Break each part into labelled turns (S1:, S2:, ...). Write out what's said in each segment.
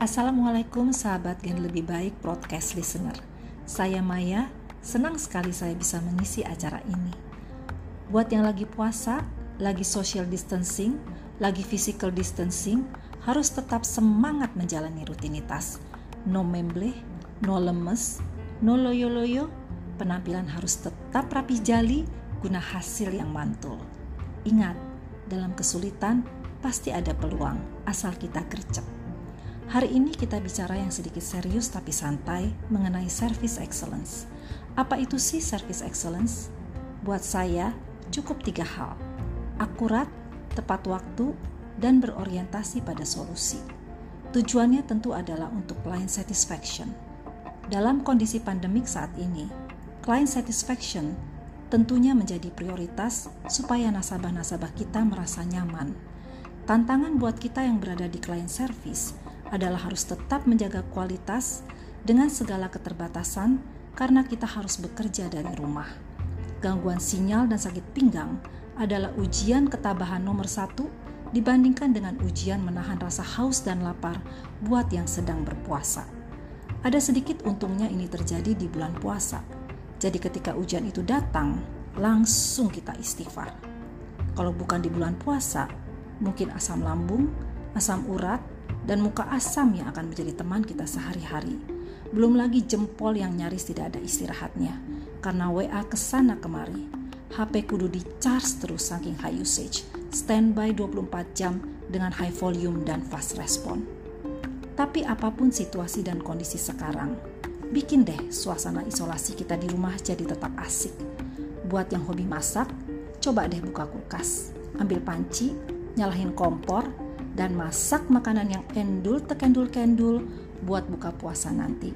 S1: Assalamualaikum sahabat Gen Lebih Baik Broadcast Listener. Saya Maya, senang sekali saya bisa mengisi acara ini. Buat yang lagi puasa, lagi social distancing, lagi physical distancing, harus tetap semangat menjalani rutinitas. No memble, no lemes, no loyo-loyo, penampilan harus tetap rapi jali guna hasil yang mantul. Ingat, dalam kesulitan pasti ada peluang asal kita gercep. Hari ini kita bicara yang sedikit serius tapi santai mengenai service excellence. Apa itu sih service excellence? Buat saya, cukup tiga hal. Akurat, tepat waktu, dan berorientasi pada solusi. Tujuannya tentu adalah untuk client satisfaction. Dalam kondisi pandemik saat ini, client satisfaction tentunya menjadi prioritas supaya nasabah-nasabah kita merasa nyaman. Tantangan buat kita yang berada di client service adalah harus tetap menjaga kualitas dengan segala keterbatasan karena kita harus bekerja dari rumah. Gangguan sinyal dan sakit pinggang adalah ujian ketabahan nomor satu dibandingkan dengan ujian menahan rasa haus dan lapar buat yang sedang berpuasa. Ada sedikit untungnya ini terjadi di bulan puasa. Jadi ketika ujian itu datang, langsung kita istighfar. Kalau bukan di bulan puasa, mungkin asam lambung, asam urat, dan muka asam yang akan menjadi teman kita sehari-hari. Belum lagi jempol yang nyaris tidak ada istirahatnya karena WA ke sana kemari. HP kudu di charge terus saking high usage, standby 24 jam dengan high volume dan fast respon. Tapi apa pun situasi dan kondisi sekarang, bikin deh suasana isolasi kita di rumah jadi tetap asik. Buat yang hobi masak, coba deh buka kulkas, ambil panci, nyalahin kompor, dan masak makanan yang endul tekendul-kendul buat buka puasa nanti.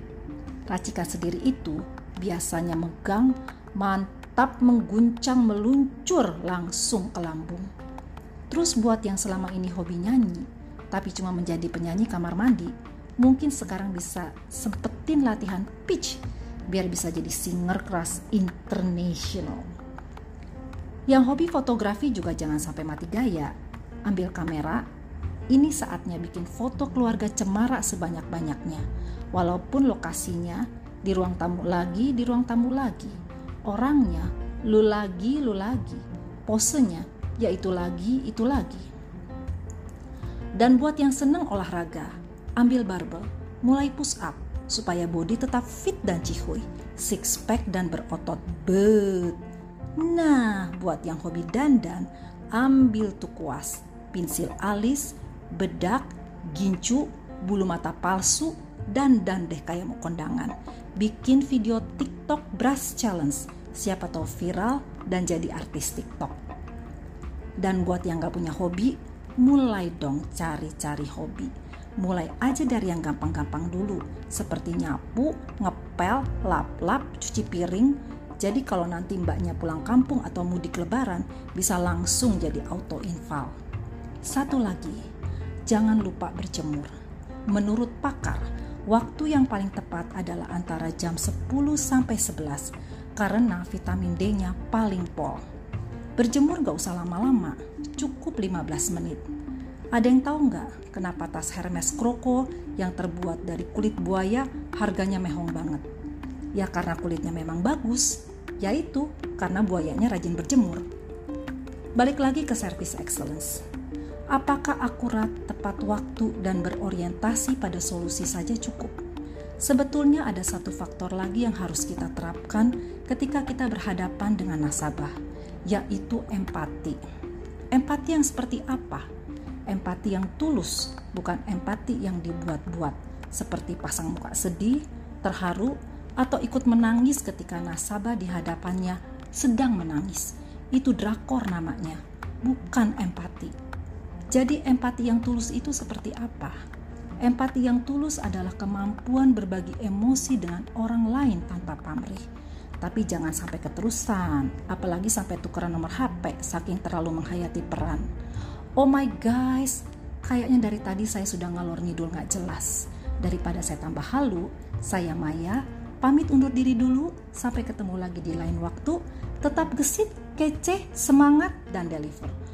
S1: Racikan sendiri itu biasanya megang, mantap, mengguncang, meluncur langsung ke lambung. Terus buat yang selama ini hobi nyanyi, tapi cuma menjadi penyanyi kamar mandi, mungkin sekarang bisa sempetin latihan pitch biar bisa jadi singer keras international. Yang hobi fotografi juga jangan sampai mati gaya. Ambil kamera, ini saatnya bikin foto keluarga cemara sebanyak-banyaknya. Walaupun lokasinya di ruang tamu lagi, di ruang tamu lagi. Orangnya lu lagi, lu lagi. Posenya yaitu lagi, itu lagi. Dan buat yang seneng olahraga, ambil barbel, mulai push up supaya body tetap fit dan cihuy, six pack dan berotot bet. Nah, buat yang hobi dandan, ambil tuh kuas, pensil alis, bedak, gincu, bulu mata palsu, dan dan deh kayak mau kondangan. Bikin video TikTok Brush Challenge, siapa tahu viral dan jadi artis TikTok. Dan buat yang gak punya hobi, mulai dong cari-cari hobi. Mulai aja dari yang gampang-gampang dulu, seperti nyapu, ngepel, lap-lap, cuci piring. Jadi kalau nanti mbaknya pulang kampung atau mudik lebaran, bisa langsung jadi auto infal. Satu lagi, jangan lupa berjemur. Menurut pakar, waktu yang paling tepat adalah antara jam 10 sampai 11 karena vitamin D-nya paling pol. Berjemur gak usah lama-lama, cukup 15 menit. Ada yang tahu nggak kenapa tas Hermes Kroko yang terbuat dari kulit buaya harganya mehong banget? Ya karena kulitnya memang bagus, yaitu karena buayanya rajin berjemur. Balik lagi ke service excellence Apakah akurat, tepat waktu, dan berorientasi pada solusi saja cukup? Sebetulnya ada satu faktor lagi yang harus kita terapkan ketika kita berhadapan dengan nasabah, yaitu empati. Empati yang seperti apa? Empati yang tulus, bukan empati yang dibuat-buat, seperti pasang muka sedih, terharu, atau ikut menangis ketika nasabah di hadapannya sedang menangis. Itu drakor namanya, bukan empati. Jadi empati yang tulus itu seperti apa? Empati yang tulus adalah kemampuan berbagi emosi dengan orang lain tanpa pamrih. Tapi jangan sampai keterusan, apalagi sampai tukeran nomor HP saking terlalu menghayati peran. Oh my guys, kayaknya dari tadi saya sudah ngalor ngidul gak jelas. Daripada saya tambah halu, saya Maya, pamit undur diri dulu. Sampai ketemu lagi di lain waktu. Tetap gesit, kece, semangat, dan deliver.